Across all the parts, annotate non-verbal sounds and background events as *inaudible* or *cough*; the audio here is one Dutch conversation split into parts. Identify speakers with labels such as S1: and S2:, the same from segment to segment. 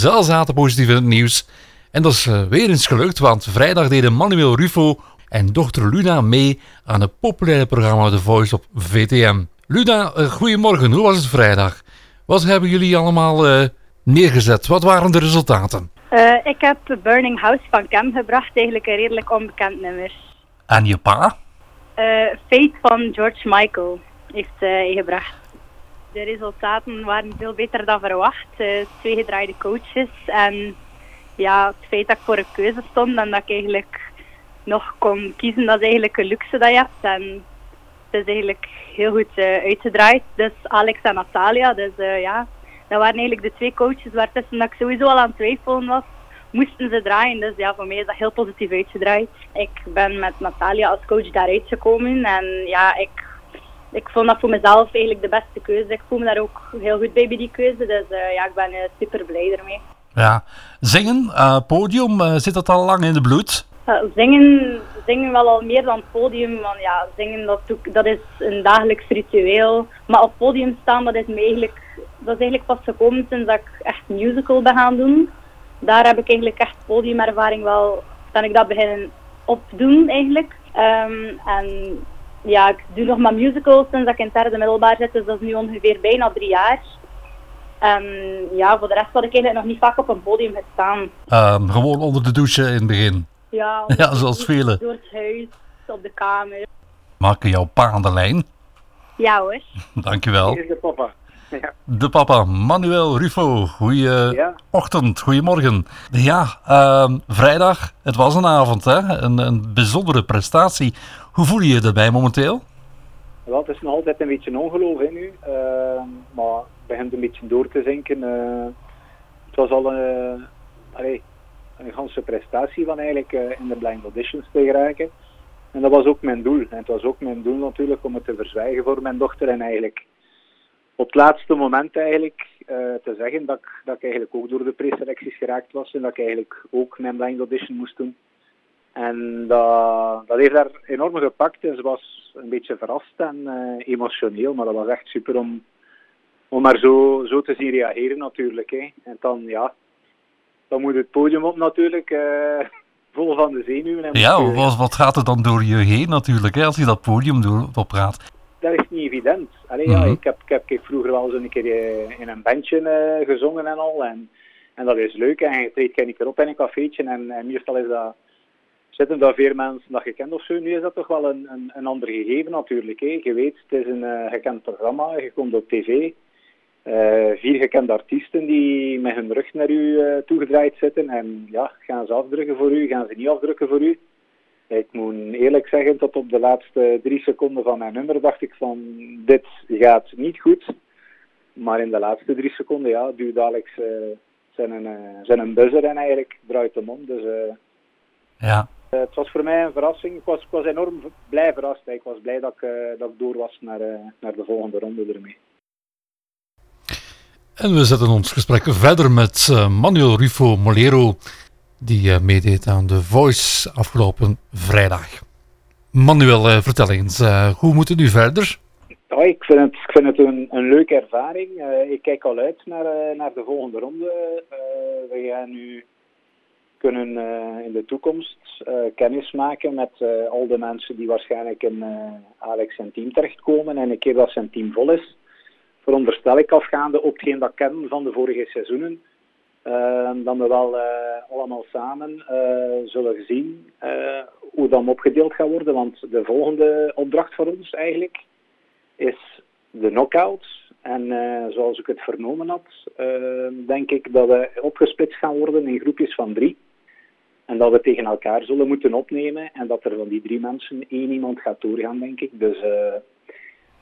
S1: zeldzate positieve nieuws. En dat is uh, weer eens gelukt, want vrijdag deden Manuel Rufo en dochter Luna mee aan het populaire programma The Voice op VTM. Luna, uh, goedemorgen. Hoe was het vrijdag? Wat hebben jullie allemaal uh, neergezet? Wat waren de resultaten?
S2: ik heb Burning House van Cam gebracht, eigenlijk een redelijk onbekend nummer.
S1: En je pa?
S2: Fate van George Michael heeft hij gebracht. De resultaten waren veel beter dan verwacht. twee gedraaide coaches en ja, het feit dat ik voor een keuze stond en dat ik eigenlijk nog kon kiezen, dat is eigenlijk een luxe dat je hebt. En het is eigenlijk heel goed uh, uitgedraaid. Dus Alex en Natalia, dus uh, ja, dat waren eigenlijk de twee coaches waartussen dat ik sowieso al aan het twijfelen was. Moesten ze draaien, dus ja, voor mij is dat heel positief uitgedraaid. Ik ben met Natalia als coach daaruit gekomen en ja, ik, ik vond dat voor mezelf eigenlijk de beste keuze. Ik voel me daar ook heel goed bij bij die keuze, dus uh, ja, ik ben super blij ermee.
S1: Ja, zingen, uh, podium, zit dat al lang in de bloed?
S2: Zingen, zingen wel al meer dan het podium. Want ja, zingen dat, dat is een dagelijks ritueel. Maar op podium staan, dat is, me eigenlijk, dat is eigenlijk pas gekomen sinds dat ik echt musical ben gaan doen. Daar heb ik eigenlijk echt podiumervaring wel, ben ik dat beginnen opdoen eigenlijk. Um, en ja, ik doe nog maar musicals sinds dat ik in het derde middelbaar zit, dus dat is nu ongeveer bijna drie jaar. En ja, voor de rest had ik eigenlijk nog niet vaak op een podium gestaan.
S1: Um, gewoon onder de douche in het begin?
S2: Ja, *laughs*
S1: ja zoals velen.
S2: Door het huis, op de kamer.
S1: Maken jouw pa aan de lijn?
S2: Ja hoor. *laughs*
S1: Dankjewel.
S3: Hier is de papa. *laughs* Ja.
S1: De papa, Manuel Rufo. Goeieochtend, ja. goedemorgen. Ja, uh, vrijdag, het was een avond, hè? Een, een bijzondere prestatie. Hoe voel je je erbij momenteel?
S3: Wel, het is nog altijd een beetje ongeloof hè, nu. Uh, maar begint een beetje door te zinken. Uh, het was al een, allee, een ganse prestatie van eigenlijk uh, in de blind auditions te geraken. En dat was ook mijn doel. En het was ook mijn doel natuurlijk om het te verzwijgen voor mijn dochter. En eigenlijk op het laatste moment eigenlijk te zeggen dat ik, dat ik eigenlijk ook door de preselecties geraakt was. En dat ik eigenlijk ook mijn blind audition moest doen. En dat, dat heeft haar enorm gepakt. En ze was een beetje verrast en uh, emotioneel. Maar dat was echt super om, om maar zo, zo te zien reageren natuurlijk. Hè. En dan, ja, dan moet het podium op natuurlijk, uh, *laughs* vol van de zenuwen. En
S1: ja, wat, wat gaat er dan door je heen natuurlijk, hè, als je dat podium opraat?
S3: Dat is niet evident. Allee, mm -hmm. ja, mhm. ik, heb, ik, heb, ik vroeger wel eens een keer eh, in een bandje uh, gezongen en al. En, en dat is leuk. En je treedt een keer op in een cafeetje. En, en meestal is dat, zitten daar vier mensen dat je kent of zo. Nu is dat toch wel een, een, een ander gegeven natuurlijk. Hè. Je weet, het is een uh, gekend programma. Je komt op tv. Uh, vier gekende artiesten die met hun rug naar u uh, toegedraaid zitten. En ja, gaan ze afdrukken voor u, gaan ze niet afdrukken voor u. Ik moet eerlijk zeggen, tot op de laatste drie seconden van mijn nummer dacht ik van dit gaat niet goed. Maar in de laatste drie seconden, ja, duwt Alex zijn, uh, zijn buzzer en eigenlijk draait hem om. Dus
S1: ja.
S3: Het was voor mij een verrassing. Ik was, ik was enorm blij verrast. Ik was blij dat ik, dat ik door was naar, naar de volgende ronde ermee.
S1: En we zetten ons gesprek verder met Manuel Rufo Molero, die meedeed aan The Voice afgelopen vrijdag. Manuel, vertel eens, hoe moet het nu verder?
S3: Ja, ik vind het, ik vind het een, een leuke ervaring. ik kijk al uit naar, naar de volgende ronde. we gaan nu kunnen in de toekomst kennis maken met al de mensen die waarschijnlijk in Alex zijn team terechtkomen. En een keer dat zijn team vol is, veronderstel ik afgaande op hetgeen dat kennen van de vorige seizoenen, uh, dat we wel allemaal samen zullen zien hoe dat opgedeeld gaat worden. Want de volgende opdracht voor ons eigenlijk is de knockout. En zoals ik het vernomen had, denk ik dat we opgesplitst gaan worden in groepjes van drie. En dat we tegen elkaar zullen moeten opnemen. En dat er van die drie mensen één iemand gaat doorgaan, denk ik. Dus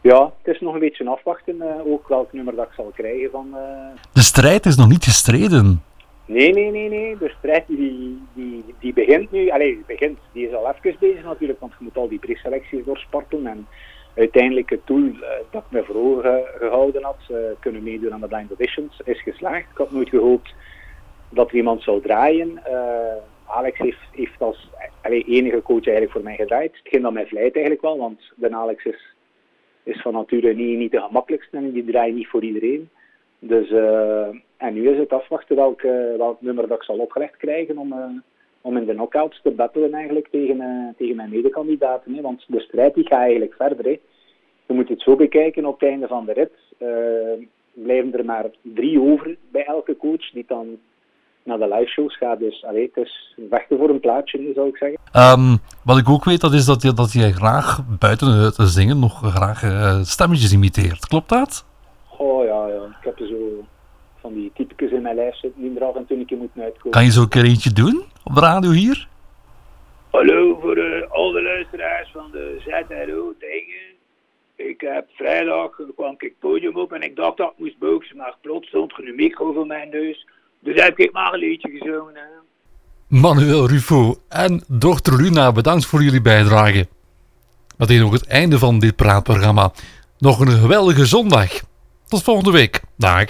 S3: ja, het is nog een beetje afwachten, uh, ook welk nummer dat ik zal krijgen van... Uh...
S1: De strijd is nog niet gestreden.
S3: Nee, nee, nee, nee. De strijd die, die, die begint nu. Allee, die begint. Die is al even bezig natuurlijk, want je moet al die preselecties doorsparten. En uiteindelijk het doel dat ik me voor ogen gehouden had, kunnen meedoen aan de Blind Auditions, is geslaagd. Ik had nooit gehoopt dat er iemand zou draaien. Alex heeft, als enige coach eigenlijk voor mij gedraaid. Hetgeen dat mij vlijt eigenlijk wel, want de Alex is is van nature niet, niet de gemakkelijkste en die draaien niet voor iedereen. Dus uh, en nu is het afwachten welk, welk nummer dat ik zal opgelegd krijgen om, om in de knockouts te battelen eigenlijk tegen, tegen mijn medekandidaten. Want de strijd die gaat eigenlijk verder. Hè. Je moet het zo bekijken op het einde van de rit. blijven er maar drie over bij elke coach die dan naar de live shows gaat. Dus allee, het is vechten voor een plaatje, zou ik zeggen.
S1: Um, wat ik ook weet, dat is dat je, dat je graag buiten het zingen nog graag uh, stemmetjes imiteert. Klopt dat?
S3: Oh ja, ja. Ik heb zo van die typetjes in mijn lijst zitten die er af en toe een keer moeten uitkomen.
S1: Kan je zo een keer eentje doen op de radio hier?
S4: Hallo voor uh, al de luisteraars van de ZRO dingen. Ik heb vrijdag kwam ik het podium op en ik dacht dat ik moest boksen, maar plots stond er een micro voor mijn neus. Dus heb ik maar een liedje gezongen.
S1: Manuel Rufo en dochter Luna, bedankt voor jullie bijdrage. Is nog het einde van dit praatprogramma. Nog een geweldige zondag. Tot volgende week. Dag.